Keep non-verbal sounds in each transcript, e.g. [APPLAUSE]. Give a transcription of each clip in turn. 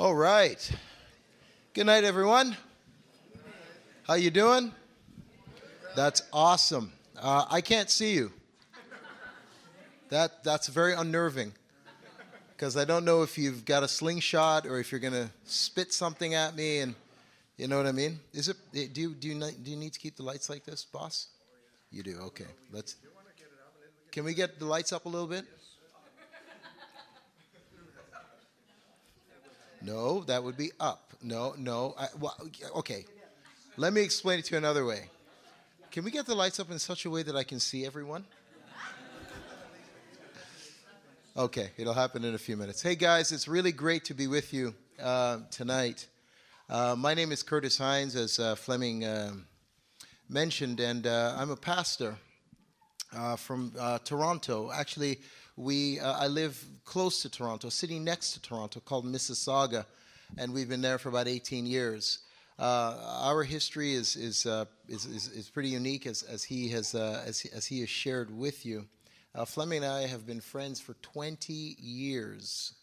All right. Good night, everyone. How you doing? That's awesome. Uh, I can't see you. That that's very unnerving because I don't know if you've got a slingshot or if you're gonna spit something at me, and you know what I mean. Is it? Do you do you do you need to keep the lights like this, boss? You do. Okay. Let's. Can we get the lights up a little bit? No, that would be up. No, no. I, well, okay. Let me explain it to you another way. Can we get the lights up in such a way that I can see everyone? Okay, it'll happen in a few minutes. Hey guys, it's really great to be with you uh, tonight. Uh, my name is Curtis Hines, as uh, Fleming um, mentioned, and uh, I'm a pastor uh, from uh, Toronto. Actually, we uh, I live close to Toronto, city next to Toronto, called Mississauga, and we've been there for about 18 years. Uh, our history is is, uh, is, is, is pretty unique, as, as he has uh, as, as he has shared with you. Uh, Fleming and I have been friends for 20 years.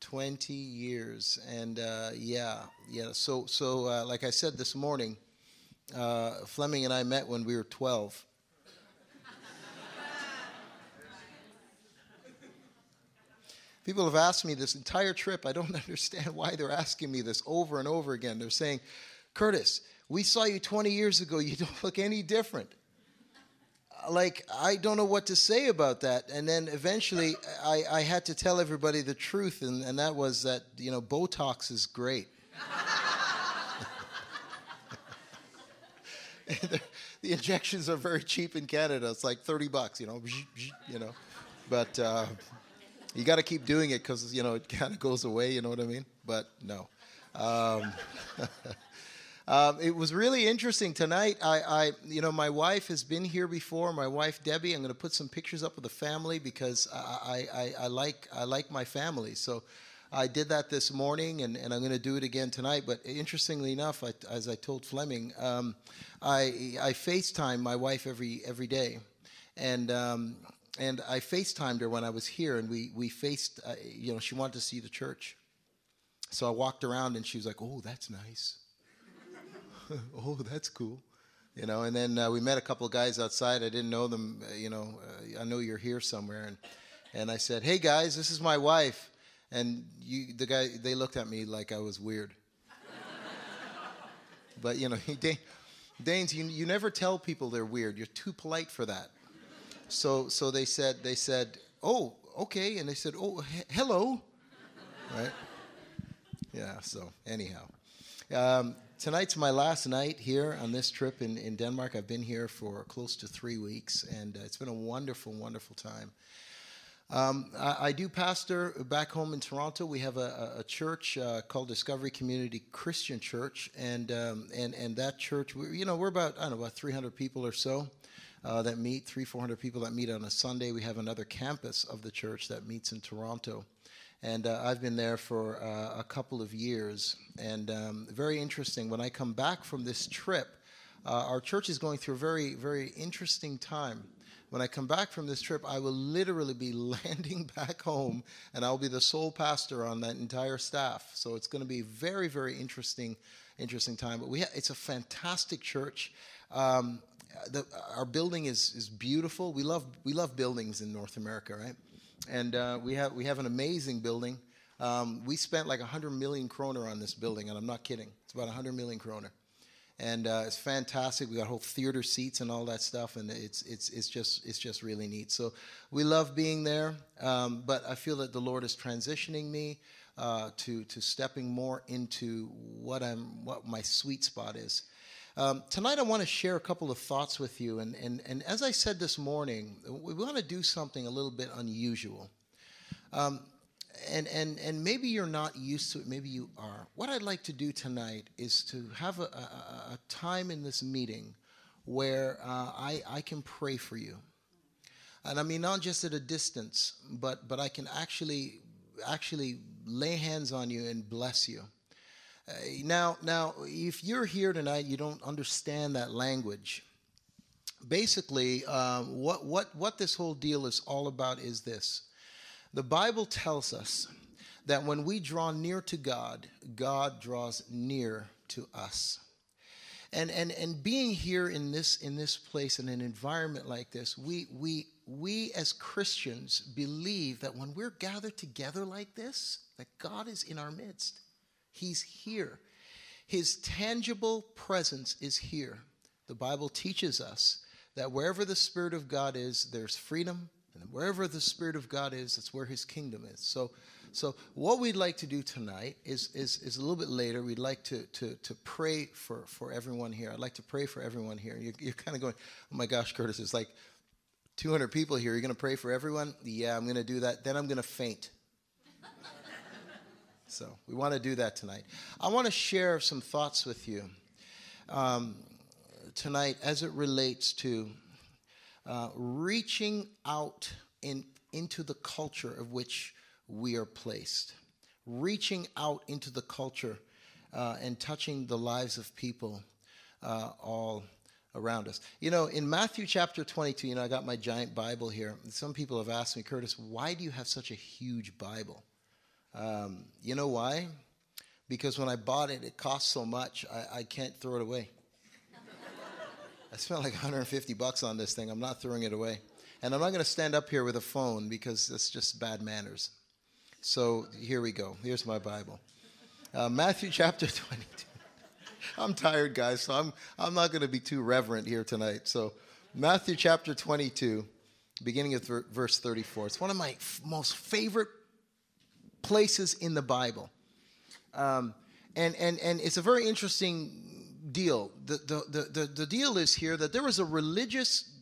20 years, and uh, yeah, yeah. So so like I said this morning, Fleming and I met when we were 12 People have asked me this entire trip. I don't [LAUGHS] understand why they're asking me this over and over again. They're saying, Curtis, we saw you 20 years ago. You [LAUGHS] don't look any different. Like, I don't know what to say about that. And then eventually, I, I had to tell everybody the truth, and, and that was that, you know, Botox is great. [LAUGHS] the injections are very cheap in Canada. It's like 30 bucks, you know, you know. But, uh, you got to keep doing it because you know it kind of goes away. You know what I mean? But no. Um, [LAUGHS] um, it was really interesting tonight. I, I, you know, my wife has been here before. My wife Debbie. I'm going to put some pictures up of the family because I, I, I, like, I like my family. So. I did that this morning, and, and I'm going to do it again tonight. But interestingly enough, I, as I told Fleming, um, I, I FaceTime my wife every every day, and um, and I FaceTimed her when I was here, and we we faced. Uh, you know, she wanted to see the church, so I walked around, and she was like, "Oh, that's nice. [LAUGHS] oh, that's cool." You know, and then uh, we met a couple of guys outside. I didn't know them. Uh, you know, uh, I know you're here somewhere, and and I said, "Hey guys, this is my wife." And you, the guy, they looked at me like I was weird. [LAUGHS] but you know, [LAUGHS] Danes, you, you never tell people they're weird. You're too polite for that so so they said they said, "Oh, okay," and they said, "Oh, he- hello," right? Yeah. So anyhow, um, tonight's my last night here on this trip in in Denmark. I've been here for close to three weeks, and uh, it's been a wonderful, wonderful time. Um, I, I, do pastor back home in Toronto. We have a, a church uh, called Discovery Community Christian Church, and um, and and that church, we, you know, we're about I don't know about 300 people or so uh, that meet, three, 400 people that meet on a Sunday. We have another campus of the church that meets in Toronto. And uh, I've been there for uh, a couple of years. And um, very interesting, when I come back from this trip, uh, our church is going through a very, very interesting time. When I come back from this trip, I will literally be [LAUGHS] landing back home and I'll be the sole pastor on that entire staff. So it's going to be very, very interesting, interesting time. But we ha- it's a fantastic church. Um, the, our building is, is beautiful. We love, we love buildings in North America, right? And uh, we, have, we have an amazing building. Um, we spent like 100 million kroner on this building, and I'm not kidding. It's about 100 million kroner. And uh, it's fantastic. We got whole theater seats and all that stuff, and it's, it's, it's, just, it's just really neat. So we love being there, um, but I feel that the Lord is transitioning me uh, to, to stepping more into what, I'm, what my sweet spot is. Um, tonight, I want to share a couple of thoughts with you. And, and, and as I said this morning, we want to do something a little bit unusual. Um, and, and, and maybe you're not used to it, maybe you are. What I'd like to do tonight is to have a, a, a time in this meeting where uh, I, I can pray for you. And I mean, not just at a distance, but, but I can actually, actually lay hands on you and bless you. Uh, now, now, if you're here tonight, you don't understand that language. Basically, uh, what what what this whole deal is all about is this: the Bible tells us that when we draw near to God, God draws near to us. And, and, and being here in this, in this place, in an environment like this, we, we, we as Christians believe that when we're gathered together like this, that God is in our midst. He's here. His tangible presence is here. The Bible teaches us that wherever the Spirit of God is, there's freedom. And wherever the Spirit of God is, that's where His kingdom is. So, so what we'd like to do tonight is, is, is a little bit later. We'd like to, to, to pray for, for everyone here. I'd like to pray for everyone here. You're, you're kind of going, oh my gosh, Curtis, it's like 200 people here. You're going to pray for everyone? Yeah, I'm going to do that. Then I'm going to faint. So we want to do that tonight. I want to share some thoughts with you um, tonight as it relates to uh, reaching out in, into the culture of which we are placed, reaching out into the culture uh, and touching the lives of people uh, all around us. You know, in Matthew chapter 22, you know, I got my giant Bible here. Some people have asked me, Curtis, why do you have such a huge Bible? Um, you know why? Because when I bought it, it cost so much, I, I can't throw it away. [LAUGHS] I spent like 150 bucks on this thing. I'm not throwing it away. And I'm not going to stand up here with a phone because it's just bad manners. So here we go. Here's my Bible. Uh, Matthew chapter [LAUGHS] 22. I'm tired, guys, so I'm, I'm not going to be too reverent here tonight. So, Matthew chapter 22, beginning of th- verse 34. It's one of my f- most favorite places in the Bible. Um, and, and, and it's a very interesting deal. The, the, the, the, deal is here that there was a religious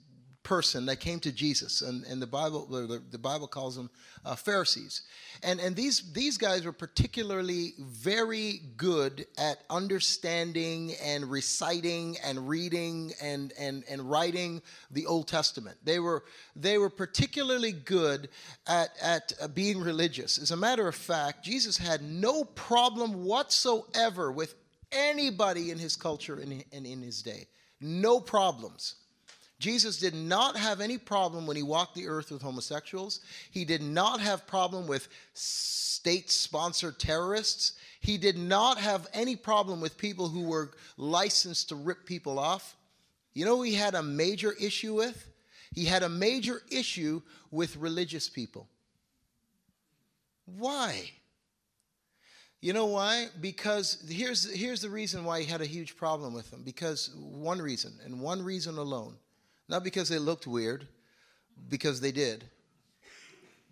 person that came to Jesus, and, and the Bible the, the Bible calls them uh, Pharisees, and and these these guys were particularly very good at understanding and reciting and reading and and and writing the Old Testament. They were they were particularly good at at uh, being religious. As a matter of fact, Jesus had no problem whatsoever with anybody in his culture and in, in, in his day. No problems. Jesus did not have any problem when he walked the earth with homosexuals. He did not have problem with state-sponsored terrorists. He did not have any problem with people who were licensed to rip people off. You know he had a major issue with? He had a major issue with religious people. Why? You know why? Because here's, here's the reason why he had a huge problem with them. Because one reason, and one reason alone. Not because they looked weird, because they did.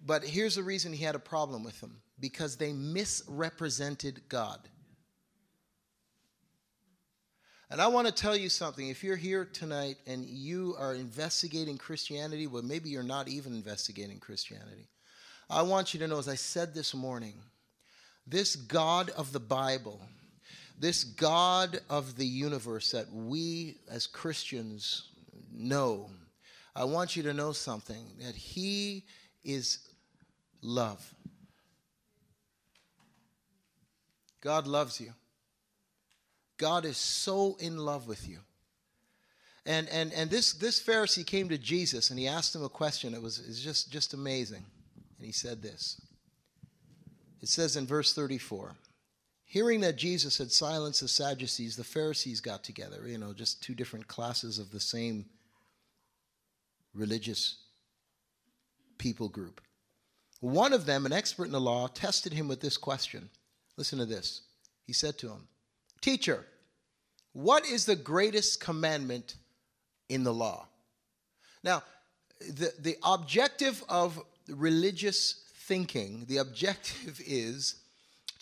But here's the reason he had a problem with them because they misrepresented God. And I want to tell you something. If you're here tonight and you are investigating Christianity, well, maybe you're not even investigating Christianity. I want you to know, as I said this morning, this God of the Bible, this God of the universe that we as Christians know, I want you to know something that He is love. God loves you. God is so in love with you. And, and, and this, this Pharisee came to Jesus and he asked him a question. It was, it was just, just amazing. And he said this it says in verse 34 Hearing that Jesus had silenced the Sadducees, the Pharisees got together, you know, just two different classes of the same religious people group. One of them, an expert in the law, tested him with this question. Listen to this. He said to him, Teacher, what is the greatest commandment in the law? Now, the, the objective of religious thinking, the objective [LAUGHS] is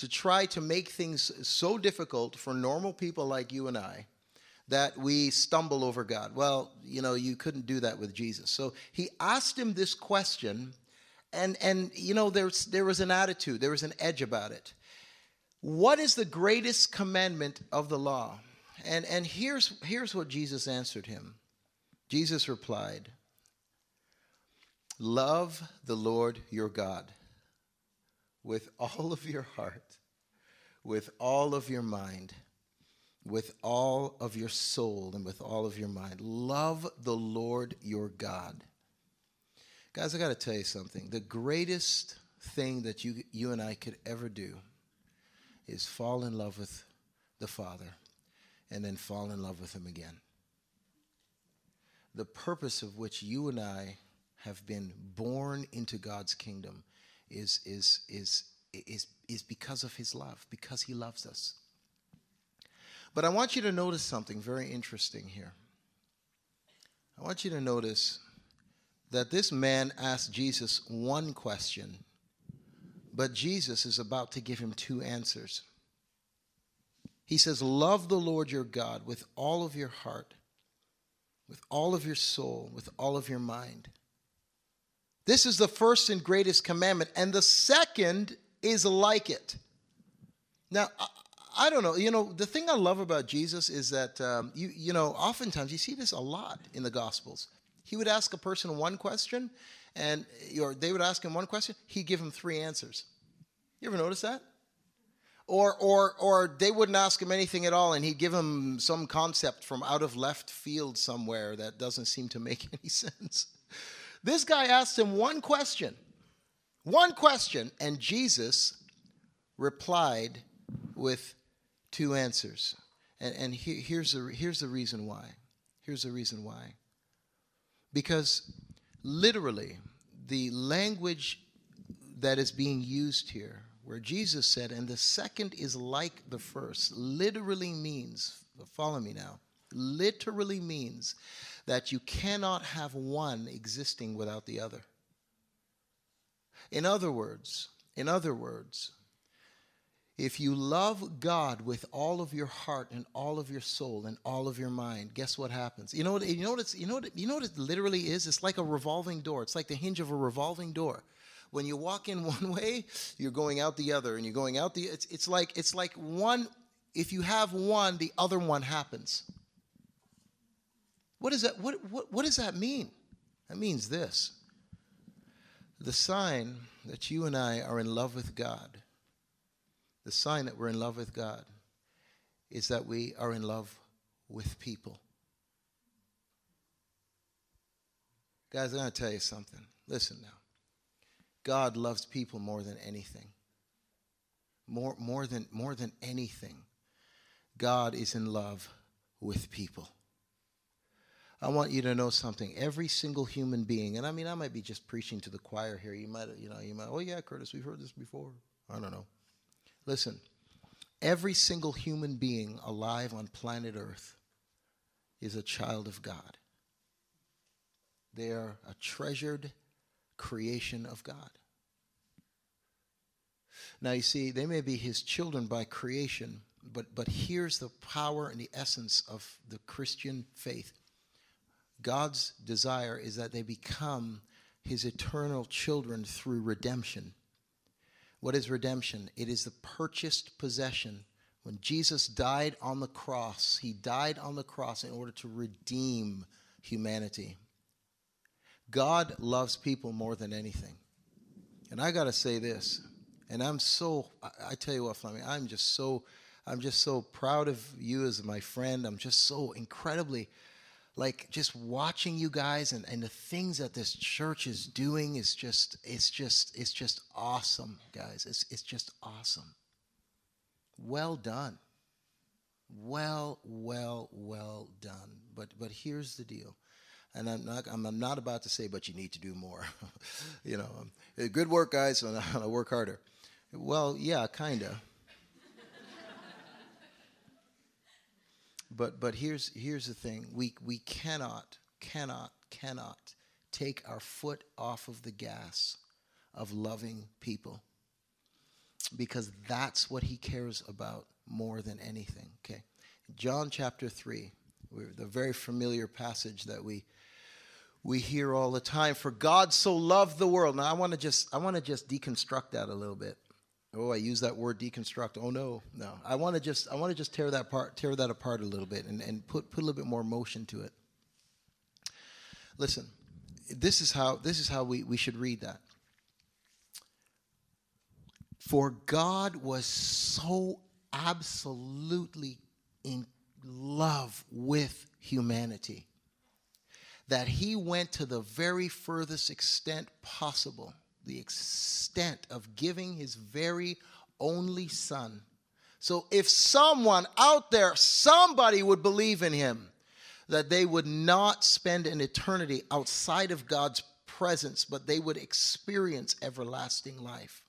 to try to make things so difficult for normal people like you and I that we stumble over God. Well, you know, you couldn't do that with Jesus. So he asked him this question, and and you know, there's there was an attitude, there was an edge about it. What is the greatest commandment of the law? And and here's here's what Jesus answered him. Jesus replied, Love the Lord your God with all of your heart, with all of your mind, with all of your soul, and with all of your mind. Love the Lord your God. Guys, I got to tell you something. The greatest thing that you, you and I could ever do is fall in love with the Father and then fall in love with Him again. The purpose of which you and I have been born into God's kingdom is, is, is, is, is because of His love, because He loves us. But I want you to notice something very interesting here. I want you to notice that this man asked Jesus one question, but Jesus is about to give him two answers. He says, Love the Lord your God with all of your heart, with all of your soul, with all of your mind. This is the first and greatest commandment, and the second is like it. Now, I don't know. You know, the thing I love about Jesus is that um, you you know, oftentimes you see this a lot in the Gospels. He would ask a person one question, and or they would ask him one question. He'd give him three answers. You ever notice that? Or or or they wouldn't ask him anything at all, and he'd give him some concept from out of left field somewhere that doesn't seem to make [LAUGHS] any sense. This guy asked him one question, one question, and Jesus replied with two answers. And, and he, here's, the, here's the reason why. Here's the reason why. Because literally, the language that is being used here, where Jesus said, and the second is like the first, literally means, follow me now, literally means that you cannot have one existing without the other. In other words, in other words, if you love God with all of your heart and all of your soul and all of your mind, guess what happens? You know what? You know what? It's, you know what? You know what it literally is? It's like a revolving door. It's like the hinge of a revolving door. When you walk in [LAUGHS] one way, you're going out the other, and you're going out the. It's, it's like it's like one. If you have one, the other one happens. What does that? What what what does that mean? That means this. The sign that you and I are in love with God the sign that we're in love with God is that we are in love with people. Guys, I'm going to tell you something. Listen now. God loves people more than anything. More, more, than, more than anything, God is in love with people. I want you to know something. Every single human being, and I mean, I might be just preaching to the choir here. You might, you know, you might, oh yeah, Curtis, we've heard this before. I don't know. Listen, every single human being alive on planet Earth is a child of God. They are a treasured creation of God. Now, you see, they may be his children by creation, but, but here's the power and the essence of the Christian faith God's desire is that they become his eternal children through redemption. What is redemption? It is the purchased possession. When Jesus died on the cross, he died on the cross in order to redeem humanity. God loves people more than anything. And I got to say this, and I'm so, I, tell you what, Fleming, I'm just so, I'm just so proud of you as my friend. I'm just so incredibly like just watching you guys and, and the things that this church is doing is just it's just it's just awesome guys. It's it's just awesome. Well done. Well well well done. But but here's the deal. And I'm not I'm, not about to say but you need to do more. [LAUGHS] You know um, good work guys so I'll work harder. Well yeah kind But but here's here's the thing. We we cannot cannot cannot take our foot off of the gas of loving people. Because that's what he cares about more than anything. Okay. John chapter 3, the very familiar passage that we we hear all the time for god so loved the world now i want to just i want to just deconstruct that a little bit Oh, I use that word deconstruct. Oh no, no. I want to just I want to just tear that part tear that apart a little bit and, and put put a little bit more motion to it. Listen, this is how this is how we, we should read that. For God was so absolutely in love with humanity that he went to the very furthest extent possible the extent of giving his very only son. So if someone out there, somebody would believe in him, that they would not spend an eternity outside of God's presence, but they would experience everlasting life.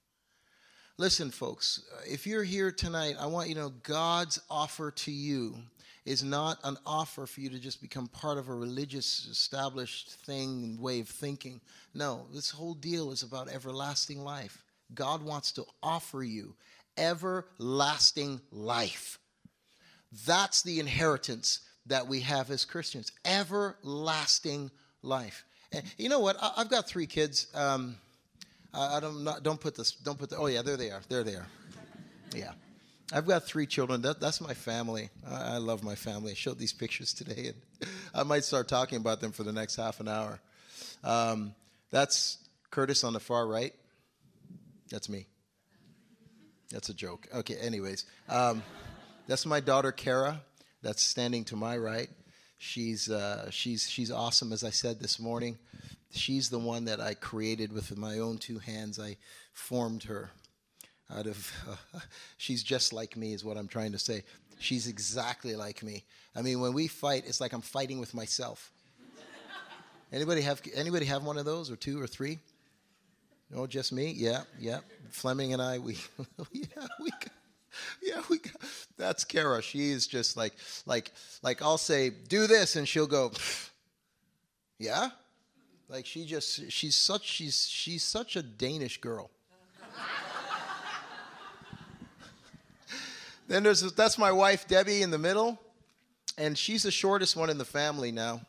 Listen, folks, if you're here tonight, I want you to know God's offer to you is not an offer for you to just become part of a religious established thing and way of thinking. No, this whole deal is about everlasting life. God wants to offer you everlasting life. That's the inheritance that we have as Christians everlasting life. And you know what? I, have got three kids. Um, I, don't not, don't put this. Don't put the. Oh yeah, there they are. There they are. Yeah, I've got three children. That, that's my family. I, I, love my family. I showed these pictures today, and [LAUGHS] I might start talking about them for the next half an hour. Um, that's Curtis on the far right. That's me. That's a joke. Okay. Anyways, um, that's my daughter Kara. That's standing to my right. She's uh, she's she's awesome. As I said this morning, she's the one that I created with my own two hands. I formed her out of. Uh, [LAUGHS] she's just like me, is what I'm trying to say. She's exactly like me. I mean, when we fight, it's like I'm fighting with myself. Anybody have anybody have one of those, or two, or three? No, just me. Yeah, yeah. Fleming and I, we, [LAUGHS] yeah, we. yeah, we got, that's Kara. She's just like like like I'll say do this and she'll go yeah? Like she just she's such she's she's such a Danish girl. Then there's that's my wife Debbie in the middle and she's the shortest one in the family now.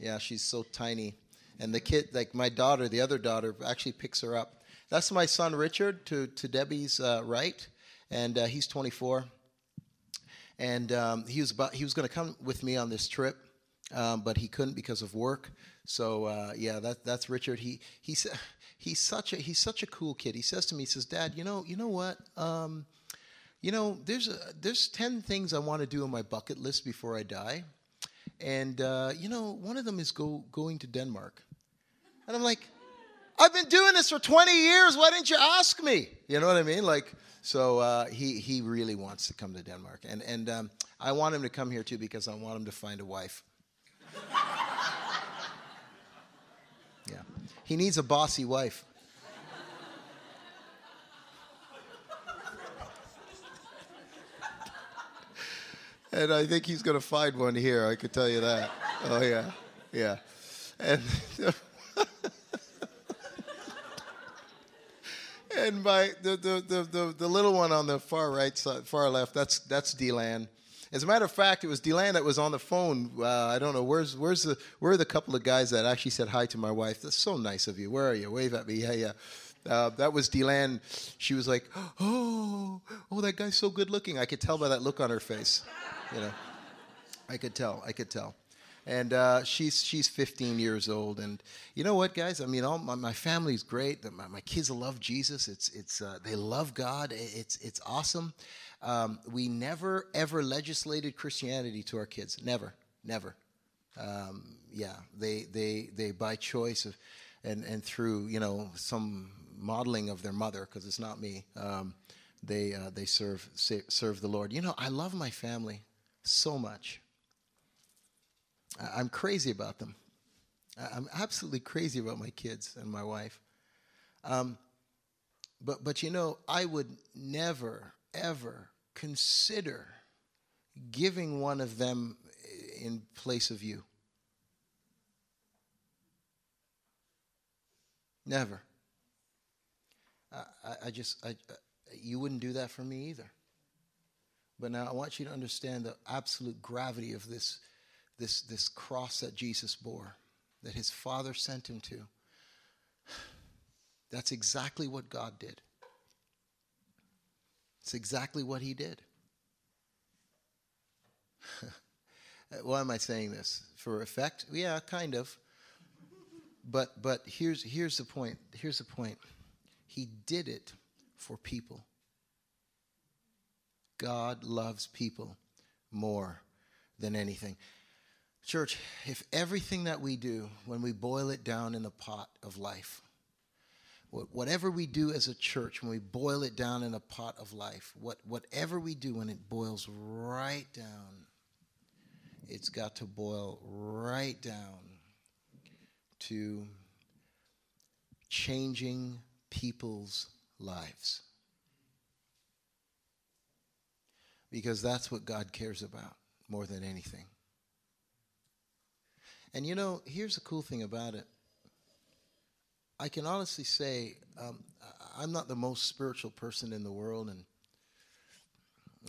Yeah, she's so tiny. And the kid like my daughter, the other daughter actually picks her up. That's my son Richard to to Debbie's uh, right and uh, he's 24. And um, he was about, he was going to come with me on this trip, um, but he couldn't because of work. So uh, yeah, that that's Richard. He he's he's such a he's such a cool kid. He says to me, he says, "Dad, you know you know what." Um, you know, there's a, there's ten things I want to do on my bucket list before I die, and uh, you know, one of them is go going to Denmark. And I'm like, I've been doing this for 20 years. Why didn't you ask me? You know what I mean? Like, so uh, he he really wants to come to Denmark, and and um, I want him to come here too because I want him to find a wife. [LAUGHS] yeah, he needs a bossy wife. And I think he's going to find one here. I can tell you that. Oh yeah, yeah, and. [LAUGHS] and my the, the, the, the, the little one on the far right side, far left, that's that's Delan. As a matter of fact, it was Delan that was on the phone. Uh, I don't know where's where's the where are the couple of guys that actually said hi to my wife. That's so nice of you. Where are you? Wave at me. Yeah, yeah. Uh, that was Delan. She was like, "Oh, oh, that guy's so good looking." I could tell by that look on her face. You know, I could tell. I could tell and uh, she's she's 15 years old. And you know what, guys? I mean, all my, my family's great. My, my kids love Jesus. It's it's uh, they love God. It's it's awesome. Um, we never ever legislated Christianity to our kids. Never, never. Um, yeah, they they they by choice of, and and through you know some modeling of their mother because it's not me. Um, they uh, they serve serve the Lord. You know, I love my family so much. I'm crazy about them. I'm absolutely crazy about my kids and my wife. Um, but, but you know, I would never, ever consider giving one of them in place of you. Never. I, I just, I, you wouldn't do that for me either. But now I want you to understand the absolute gravity of this this, this cross that Jesus bore, that his Father sent him to. That's exactly what God did. It's exactly what he did. [LAUGHS] Why am I saying this? For effect? Yeah, kind of. But but here's here's the point. Here's the point. He did it for people. God loves people more than anything. Church, if everything that we do, when we boil it down in the pot of life, whatever we do as a church, when we boil it down in a pot of life, what, whatever we do when it boils right down, it's got to boil right down to changing people's lives. Because that's what God cares about more than anything. And you know, here's the cool thing about it. I can honestly say um, I'm not the most spiritual person in the world, and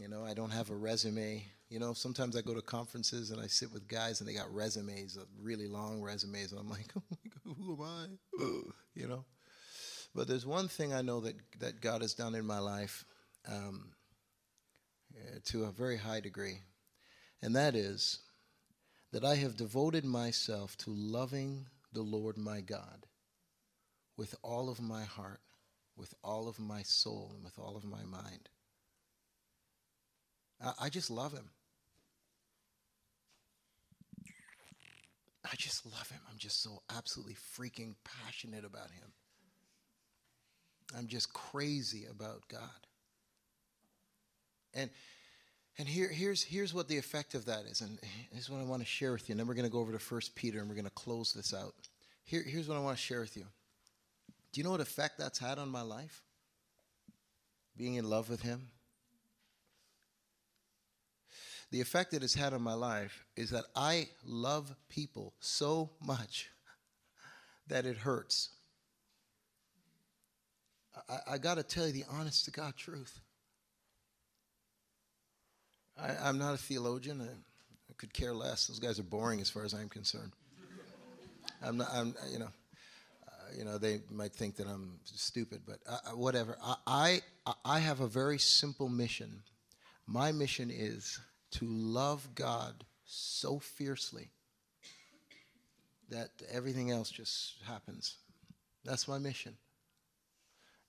you know, I don't have a resume. You know, sometimes I go to conferences and I sit with guys and they got resumes, really long resumes, and I'm like, [LAUGHS] oh my God, who am I? you know. But there's one thing I know that that God has done in my life um, Uh, to a very high degree, and that is that I have devoted myself to loving the Lord my God with all of my heart, with all of my soul, and with all of my mind. I, I just love him. I just love him. I'm just so absolutely freaking passionate about him. I'm just crazy about God. And and here, here's, here's what the effect of that is. And this is what I want to share with you. And then we're going to go over to 1 Peter and we're going to close this out. Here, here's what I want to share with you. Do you know what effect that's had on my life? Being in love with Him? The effect it has had on my life is that I love people so much that it hurts. I, I got to tell you the honest to God truth. I, am not a theologian. I, I, could care less. Those guys are boring as far as I'm concerned. I'm not. I'm. You know. Uh, you know. They might think that I'm stupid, but uh, whatever. I, I I have a very simple mission. My mission is to love God so fiercely that everything else just happens. That's my mission.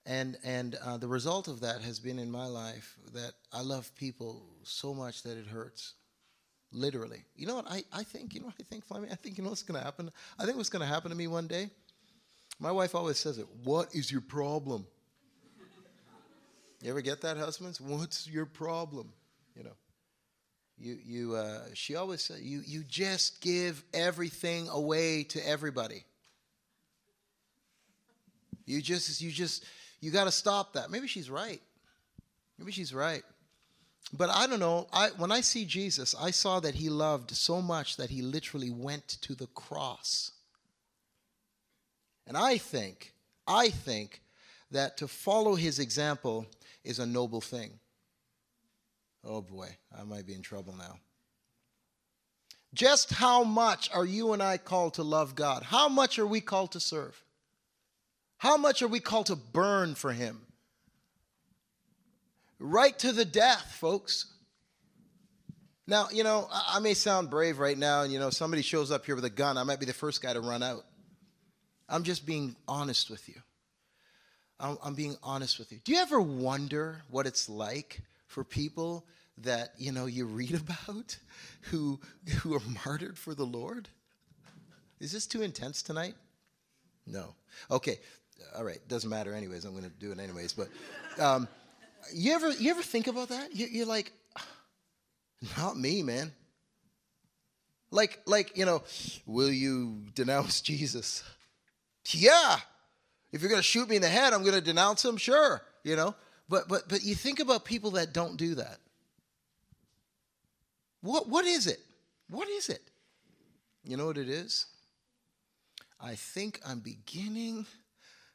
And, and uh, the result of that has been in my life that I love people so much that it hurts. Literally. You know what I, I think? You know what I think, Fleming? I think you know what's going to happen? I think what's going to happen to me one day? My wife always says it. What is your problem? You ever get that, husbands? What's your problem? You know. You, you, uh, she always said, you, you just give everything away to everybody. You just, you just, you got to stop that. Maybe she's right. Maybe she's right. But I don't know. I, when I see Jesus, I saw that he loved so much that he literally went to the cross. And I think, I think that to follow his example is a noble thing. Oh boy, I might be in trouble now. Just how much are you and I called to love God? How much are we called to serve? How much are we called to burn for Him? Right to the death, folks. Now, you know, I may sound brave right now, and you know, somebody shows up here with a gun, I might be the first guy to run out. I'm just being honest with you. I'm, I'm being honest with you. Do you ever wonder what it's like for people that you know you read [LAUGHS] about who who are martyred for the Lord? Is this too intense tonight? No. Okay all right, doesn't matter anyways. I'm going to do it anyways. But um, you ever you ever think about that? You, you're like, [SIGHS] not me, man. Like like you know, will you denounce Jesus? Yeah. If you're going to shoot me in the head, I'm going to denounce him. Sure, you know. But but but you think about people that don't do that. What what is it? What is it? You know what it is? I think I'm beginning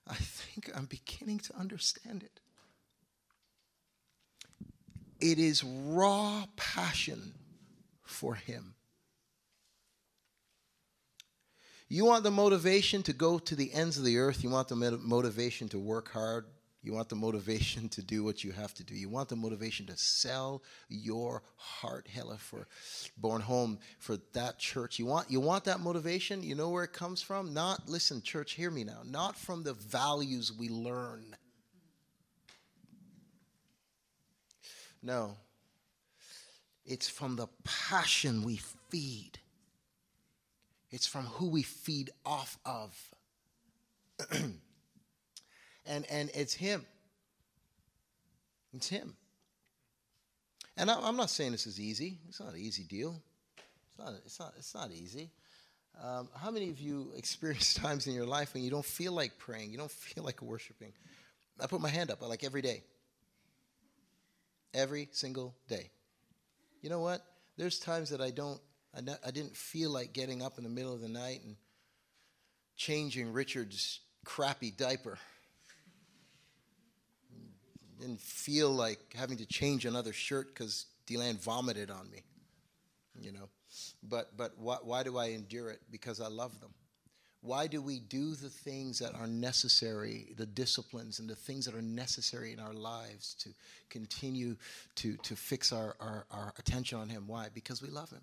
I think I'm beginning to understand it. It is raw passion for Him. You want the motivation to go to the ends of the earth. You want the motivation to work hard. You want the motivation to do what you have to do. You want the motivation to sell your heart, hella, for born home for that church. You want you want that motivation. You know where it comes from? Not listen, church, hear me now. Not from the values we learn. No. It's from the passion we feed. It's from who we feed off of. [CLEARS THROAT] And, and it's Him. It's Him. And I'm not saying this is easy. It's not an easy deal. It's not, it's not, it's not easy. Um, how many of you experience [LAUGHS] times in your life when you don't feel like praying, you don't feel like worshiping? I put my hand up I like every day. Every single day. You know what? There's times that I don't, I, I didn't feel like getting up in the middle of the night and changing Richard's crappy diaper. [LAUGHS] Didn't feel like having to change another shirt because Deland vomited on me. You know, but but why, why do I endure it? Because I love them. Why do we do the things that are necessary, the disciplines and the things that are necessary in our lives to continue to, to fix our, our, our attention on Him? Why? Because we love Him.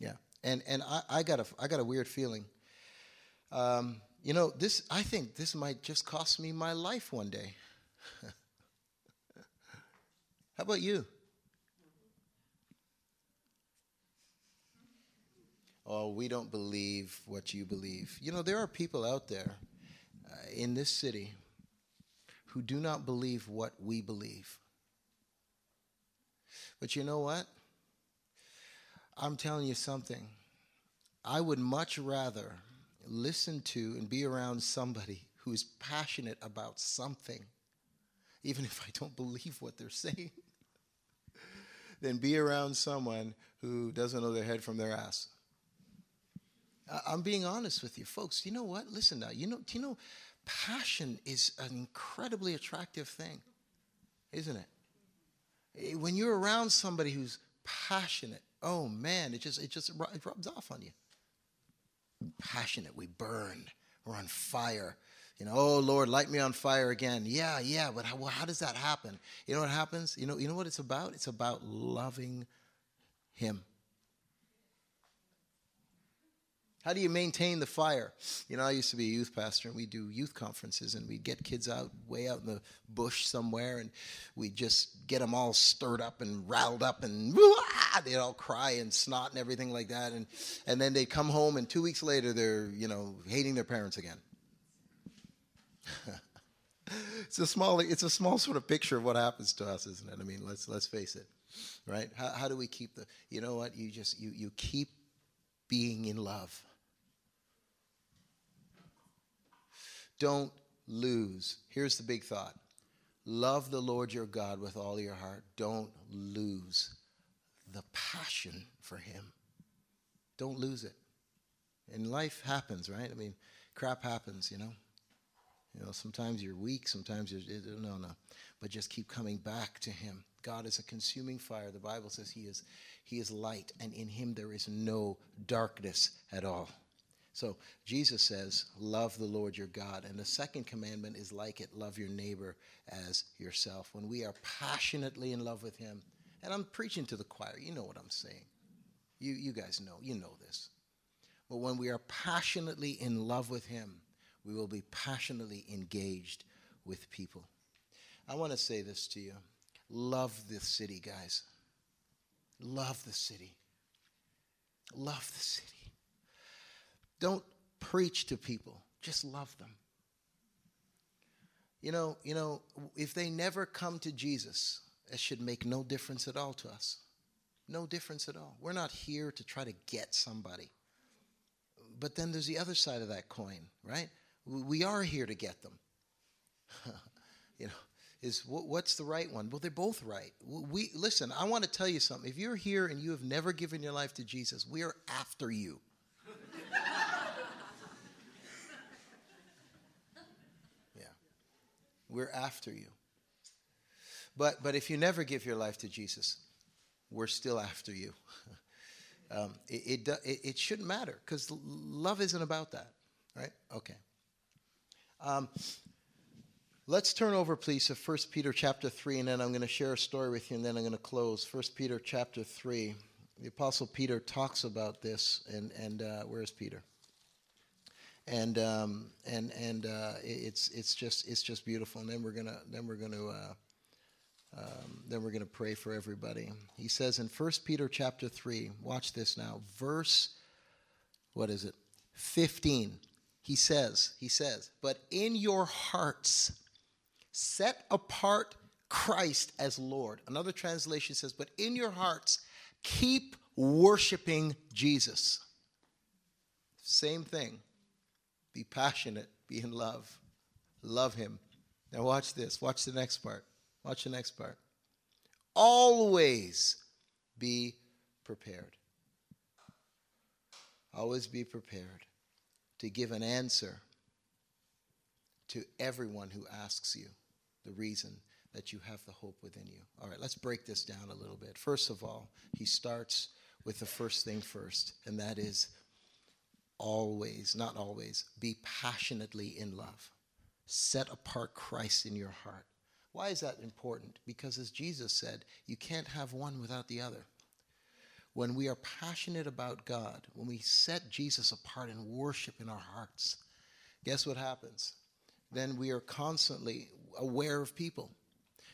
Yeah. And, and I, I, got a, I got a weird feeling. Um, you know, this, I think this might just cost me my life one day. [LAUGHS] How about you? oh, we don't believe what you believe. You know, there are people out there uh, in this city who do not believe what we believe. But you know what? I'm telling you something. I would much rather listen to and be around somebody who is passionate about something, even if I don't believe what they're [LAUGHS] saying, than be around someone who doesn't know their head from their ass. I'm being honest with you, folks. You know what? Listen now. You know, do you know, passion is an incredibly attractive thing, isn't it? Eh, when you're around somebody who's passionate, oh man, it just it just it rubs off on you. Passionate, we burn, we're on fire. You know, oh Lord, light me on fire again. Yeah, yeah, but how, well, how does that happen? You know what happens? You know, you know what it's about? It's about loving Him. How do you maintain the fire? You know, I used to be a youth pastor, and we do youth conferences, and we'd get kids out way out in the bush somewhere, and we'd just get them all stirred up and riled up, and they'd all cry and snot and everything like that, and and then they come home, and two weeks later, they're you know hating their parents again. [LAUGHS] it's a small it's a small sort of picture of what happens to us, isn't it? I mean, let's let's face it, right? How, how do we keep the? You know what? You just you you keep being in love Don't lose. Here's the big thought love the Lord your God with all your heart. Don't lose the passion for Him. Don't lose it. And life happens, right? I mean, crap happens, you know. You know, sometimes you're weak, sometimes you're no, no. But just keep coming back to Him. God is a consuming fire. The Bible says He is He is light, and in Him there is no darkness at all. So Jesus says, Love the Lord your God. And the second commandment is like it love your neighbor as yourself. When we are passionately in love with Him, and I'm preaching to the choir, you know what I'm saying. You, you guys know, you know this. But when we are passionately in love with Him, we will be passionately engaged with people. I want to say this to you love this city, guys. Love the city. Love the city. Don't preach to people, just love them. You know, you know, if they never come to Jesus, it should make no difference at all to us. No difference at all. We're not here to try to get somebody. But then there's the other side of that coin, right? We are here to get them. [LAUGHS] you know, is what's the right one? Well, they're both right. We listen. I want to tell you something. If you're here and you have never given your life to Jesus, we are after you. We're after you. But, but if you never give your life to Jesus, we're still after you. [LAUGHS] um, it, it, it, shouldn't matter because love isn't about that, right? Okay. Um, let's turn over, please, to 1 Peter chapter 3, and then I'm going to share a story with you, and then I'm going to close. 1 Peter chapter 3. The Apostle Peter talks about this, and, and uh, where's Peter? And um, and and uh, it's it's just it's just beautiful. And then we're gonna then we're gonna uh, um, then we're gonna pray for everybody. He says in First Peter chapter three. Watch this now, verse. What is it? Fifteen. he says, he says, but in your hearts, set apart Christ as Lord. Another translation says, but in your hearts, keep worshiping Jesus. Same thing. Be passionate, be in love, love Him. Now, watch this. Watch the next part. Watch the next part. Always be prepared. Always be prepared to give an answer to everyone who asks you the reason that you have the hope within you. All right, let's break this down a little bit. First of all, he starts with the first thing first, and that is always, not always, be passionately in love. Set apart Christ in your heart. Why is that important? Because as Jesus said, you can't have one without the other. When we are passionate about God, when we set Jesus apart and worship in our hearts, guess what happens? Then we are constantly aware of people.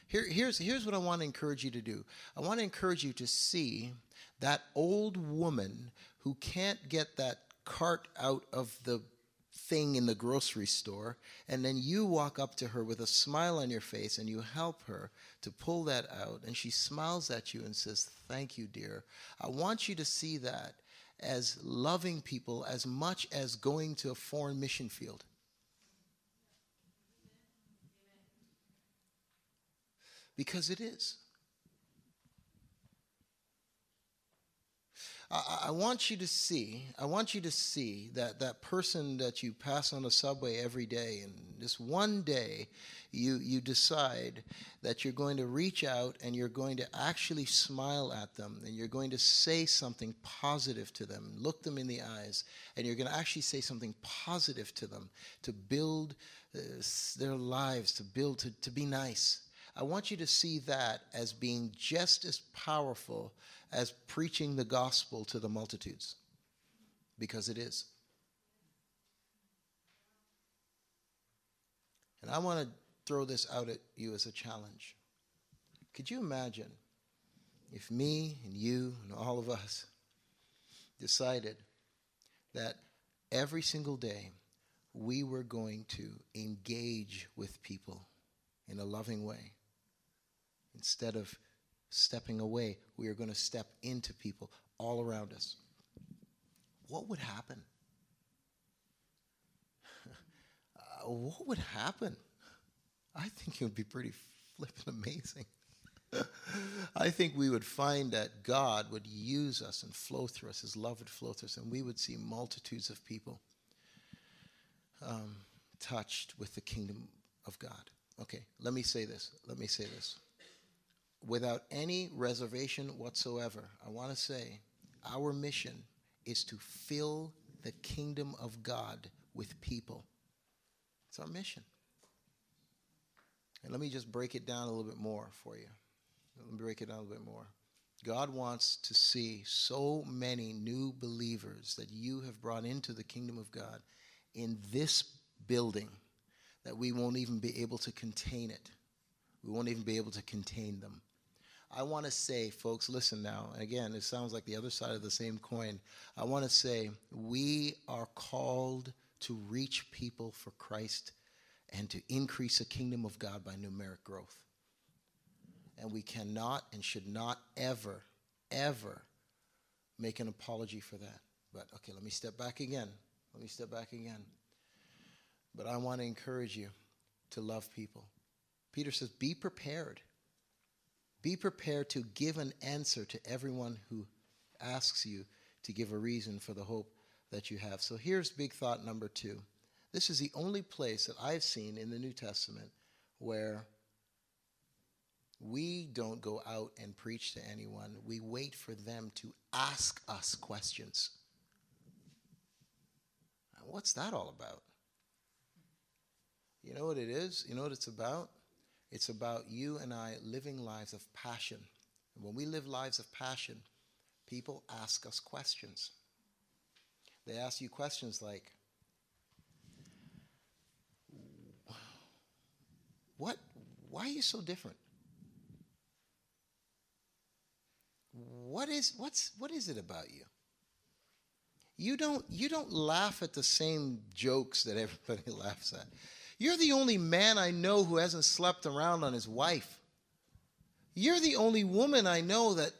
Here, here's, here's what I want to encourage you to do I want to encourage you to see that old woman who can't get that cart out of the thing in the grocery store, and then you walk up to her with a smile on your face and you help her to pull that out, and she smiles at you and says, Thank you, dear. I want you to see that as loving people as much as going to a foreign mission field. Because it is. I, I, want you to see, I want you to see that that person that you pass on the subway every day, and this one day you, you decide that you're going to reach out and you're going to actually smile at them and you're going to say something positive to them, look them in the eyes, and you're going to actually say something positive to them to build uh, their lives, to build, to, to be nice. I want you to see that as being just as powerful as preaching the gospel to the multitudes, because it is. And I want to throw this out at you as a challenge. Could you imagine if me and you and all of us decided that every single day we were going to engage with people in a loving way instead of stepping away, we are going to step into people all around us. What would happen? [LAUGHS] uh, what would happen? I think it would be pretty flippin' amazing. [LAUGHS] I think we would find that God would use us and flow through us, His love would flow through us, and we would see multitudes of people um, touched with the kingdom of God. Okay, let me say this. Let me say this without any reservation whatsoever, I want to say our mission is to fill the kingdom of God with people. It's our mission. And let me just break it down a little bit more for you. Let me break it down a little bit more. God wants to see so many new believers that you have brought into the kingdom of God in this building that we won't even be able to contain it. We won't even be able to contain them. I want to say, folks, listen now. Again, it sounds like the other side of the same coin. I want to say we are called to reach people for Christ and to increase the kingdom of God by numeric growth. And we cannot and should not ever, ever make an apology for that. But okay, let me step back again. Let me step back again. But I want to encourage you to love people. Peter says, be prepared. Be prepared to give an answer to everyone who asks you to give a reason for the hope that you have. So here's big thought number two. This is the only place that I've seen in the New Testament where we don't go out and preach to anyone. We wait for them to ask us questions. What's that all about? You know what it is? You know what it's about? It's about you and I living lives of passion. And when we live lives of passion, people ask us questions. They ask you questions like, what, why are you so different? What is, what's, what is it about you? You don't you don't laugh at the same jokes that everybody laughs at. You're the only man I know who hasn't slept around on his wife. You're the only woman I know that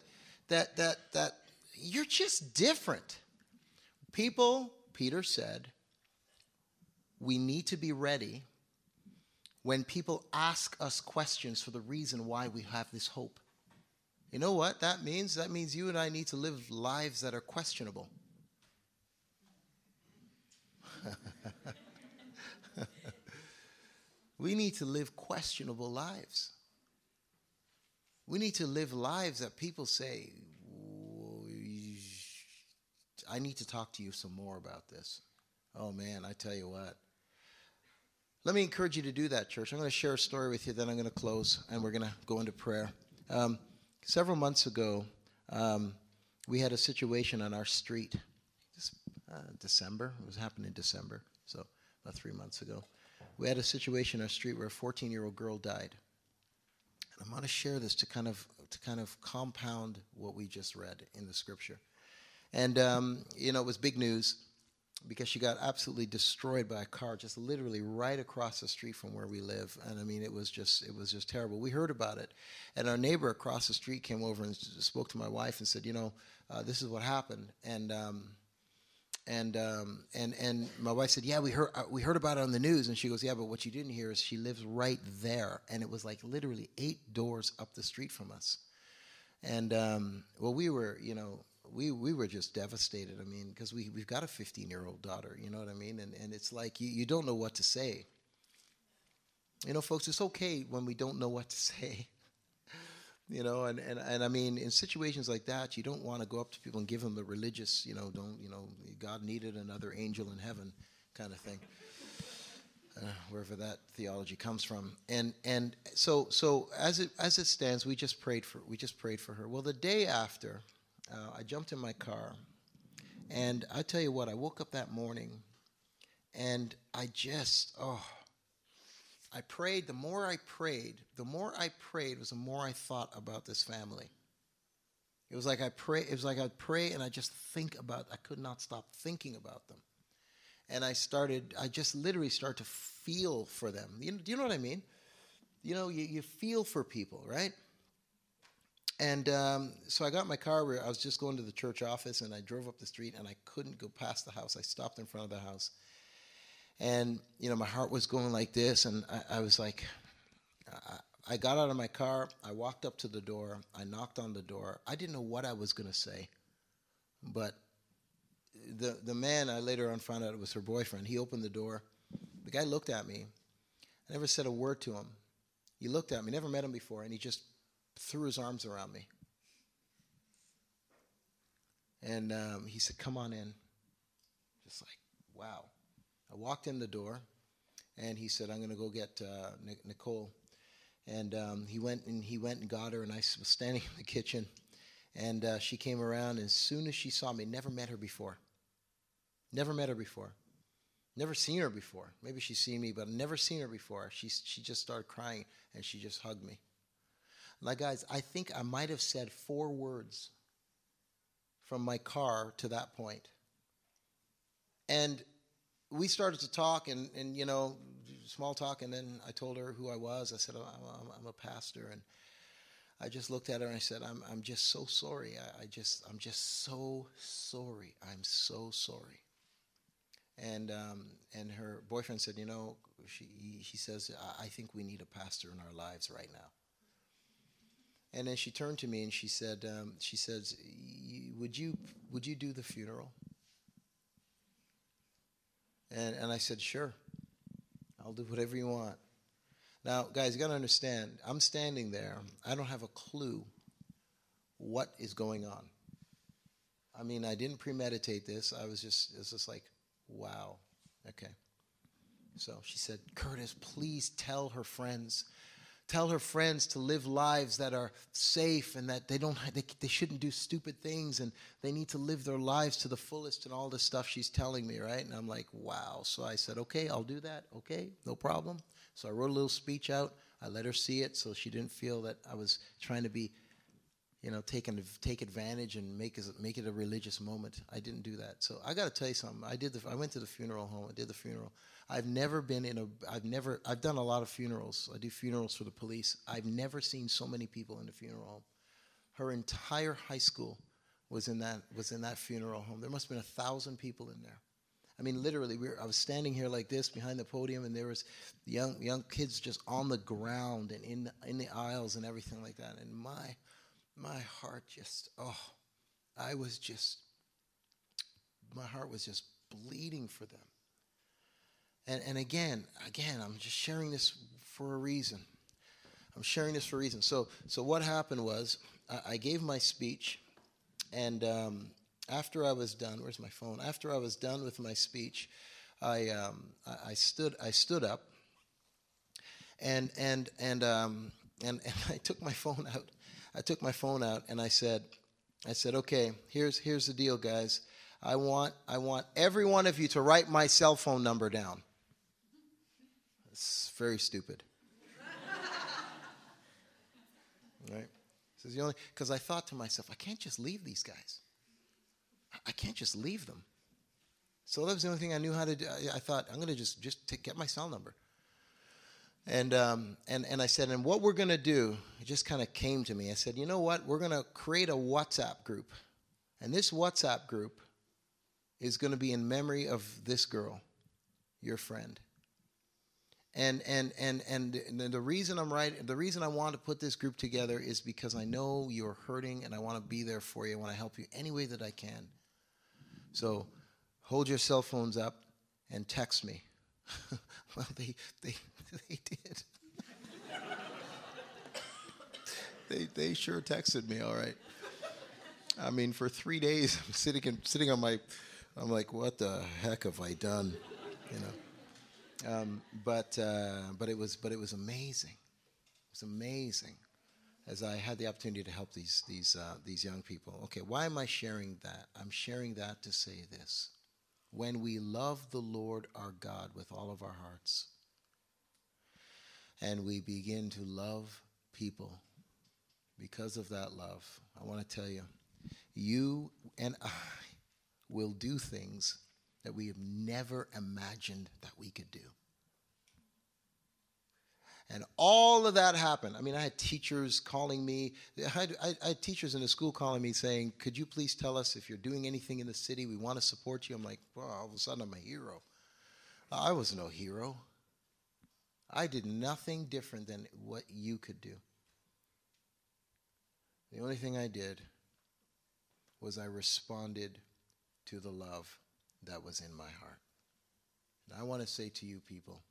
that that that you're just different. People, Peter said, we need to be ready when people ask us questions for the reason why we have this hope. You know what that means? That means you and I need to live lives that are questionable. [LAUGHS] we need to live questionable lives. We need to live lives that people say, I need to talk to you some more about this. Oh man, I tell you what. Let me encourage you to do that, church. I'm going to share a story with you, then I'm going to close and we're going to go into prayer. Um, several months ago, um, we had a situation on our street. This, uh, December, it was happening in December, so about three months ago. We had a situation on our street where a 14 year old girl died. And I'm going to share this to kind of to kind of compound what we just read in the scripture. And um, you know, it was big news because she got absolutely destroyed by a car just literally right across the street from where we live and i mean it was just it was just terrible we heard about it and our neighbor across the street came over and spoke to my wife and said you know uh, this is what happened and um, and um, and and my wife said, "Yeah, we heard uh, we heard about it on the news." And she goes, "Yeah, but what you didn't hear is she lives right there, and it was like literally eight doors up the street from us." And um, well, we were, you know, we we were just devastated. I mean, because we we've got a 15 year old daughter, you know what I mean? And and it's like you you don't know what to say. You know, folks, it's okay when we don't know what to [LAUGHS] say. You know, and, and, and I mean, in situations like that, you don't want to go up to people and give them the religious, you know, don't, you know, God needed another angel in heaven kind of thing. Uh, wherever that theology comes from, and and so so as it as it stands, we just prayed for we just prayed for her. Well, the day after, uh, I jumped in my car, and I tell you what, I woke up that morning, and I just, oh, I prayed. The more I prayed, the more I prayed was the more I thought about this family. It was like I pray. It was like I'd pray and I just think about. I could not stop thinking about them, and I started. I just literally started to feel for them. You do you know what I mean? You know, you, you feel for people, right? And um, so I got my car. I was just going to the church office, and I drove up the street, and I couldn't go past the house. I stopped in front of the house, and you know my heart was going like this, and I, I was like, I, I got out of my car. I walked up to the door. I knocked on the door. I didn't know what I was going to say, but the the man I later on found out it was her boyfriend. He opened the door. The guy looked at me. I never said a word to him. He looked at me. Never met him before, and he just threw his arms around me. And um, he said, Come on in. Just like, wow. I walked in the door, and he said, I'm going to go get uh, Nicole. And um, he went and he went and got her, and I was standing [LAUGHS] in the kitchen, and uh, she came around. And as soon as she saw me, never met her before. Never met her before. Never seen her before. Maybe she's seen me, but never seen her before. She she just started crying, and she just hugged me. Now, guys, I think I might have said four words from my car to that point. And we started to talk, and, and you know, small talk, and then I told her who I was. I said, oh, I'm, I'm, a pastor. And I just looked at her and I said, I'm, I'm just so sorry. I, I just, I'm just so sorry. I'm so sorry. And, um, and her boyfriend said, you know, she, he says, I think we need a pastor in our lives right now. And then she turned to me and she said, um, she says, would you, would you do the funeral? And, and I said, sure. I'll do whatever you want. Now, guys, you got to understand, I'm standing there. I don't have a clue what is going on. I mean, I didn't premeditate this. I was just, it was just like, wow. Okay. So she said, Curtis, please tell her friends tell her friends to live lives that are safe and that they don't they, they shouldn't do stupid things and they need to live their lives to the fullest and all this stuff she's telling me right and i'm like wow so i said okay i'll do that okay no problem so i wrote a little speech out i let her see it so she didn't feel that i was trying to be you know, take an, take advantage and make make it a religious moment. I didn't do that. So I got to tell you something. I did the, I went to the funeral home. I did the funeral. I've never been in a, I've never, I've done a lot of funerals. I do funerals for the police. I've never seen so many people in a funeral home. Her entire high school was in that, was in that funeral home. There must have been a thousand people in there. I mean, literally, we were, I was standing here like this behind the podium, and there was young young kids just on the ground and in the, in the aisles and everything like that. And my my heart just, oh, I was just, my heart was just bleeding for them. And, and again, again, I'm just sharing this for a reason. I'm sharing this for a reason. So, so what happened was, I, I gave my speech, and um, after I was done, where's my phone? After I was done with my speech, I, um, I, I stood, I stood up, and and and um, and [LAUGHS] and I took my phone out, I took my phone out and I said, I said, okay, here's here's the deal, guys. I want I want every one of you to write my cell phone number down. It's very stupid. [LAUGHS] right? This is the only because I thought to myself, I can't just leave these guys. I can't just leave them. So that was the only thing I knew how to do. I, I thought I'm going to just just take, get my cell number. And, um, and, and I said, and what we're going to do, it just kind of came to me. I said, you know what? We're going to create a WhatsApp group. And this WhatsApp group is going to be in memory of this girl, your friend. And, and, and, and the reason I'm right, the reason I want to put this group together is because I know you're hurting and I want to be there for you. I want to help you any way that I can. So hold your cell phones up and text me. [LAUGHS] well, they, they, [LAUGHS] they did. [LAUGHS] they, they sure texted me, all right. I mean, for three days, I'm sitting, in, sitting on my, I'm like, what the heck have I done? You know. Um, but uh, but it was but it was amazing. It was amazing, as I had the opportunity to help these these uh, these young people. Okay, why am I sharing that? I'm sharing that to say this: when we love the Lord our God with all of our hearts, and we begin to love people because of that love, I want to tell you, you and I will do things that we have never imagined that we could do. And all of that happened. I mean, I had teachers calling me. I had, I had, teachers in the school calling me saying, Could you please tell us if you're doing anything in the city? We want to support you. I'm like, Well, all of a sudden I'm a hero. I was no hero. I did nothing different than what you could do. The only thing I did was I responded to the love that was in my heart. And I want to say to you people,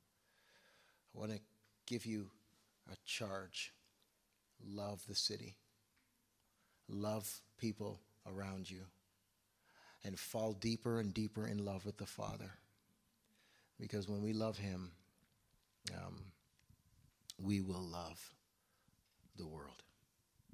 I want to give you a charge. Love the city. Love people around you. And fall deeper and deeper in love with the Father. Because when we love Him, um, we will love the world.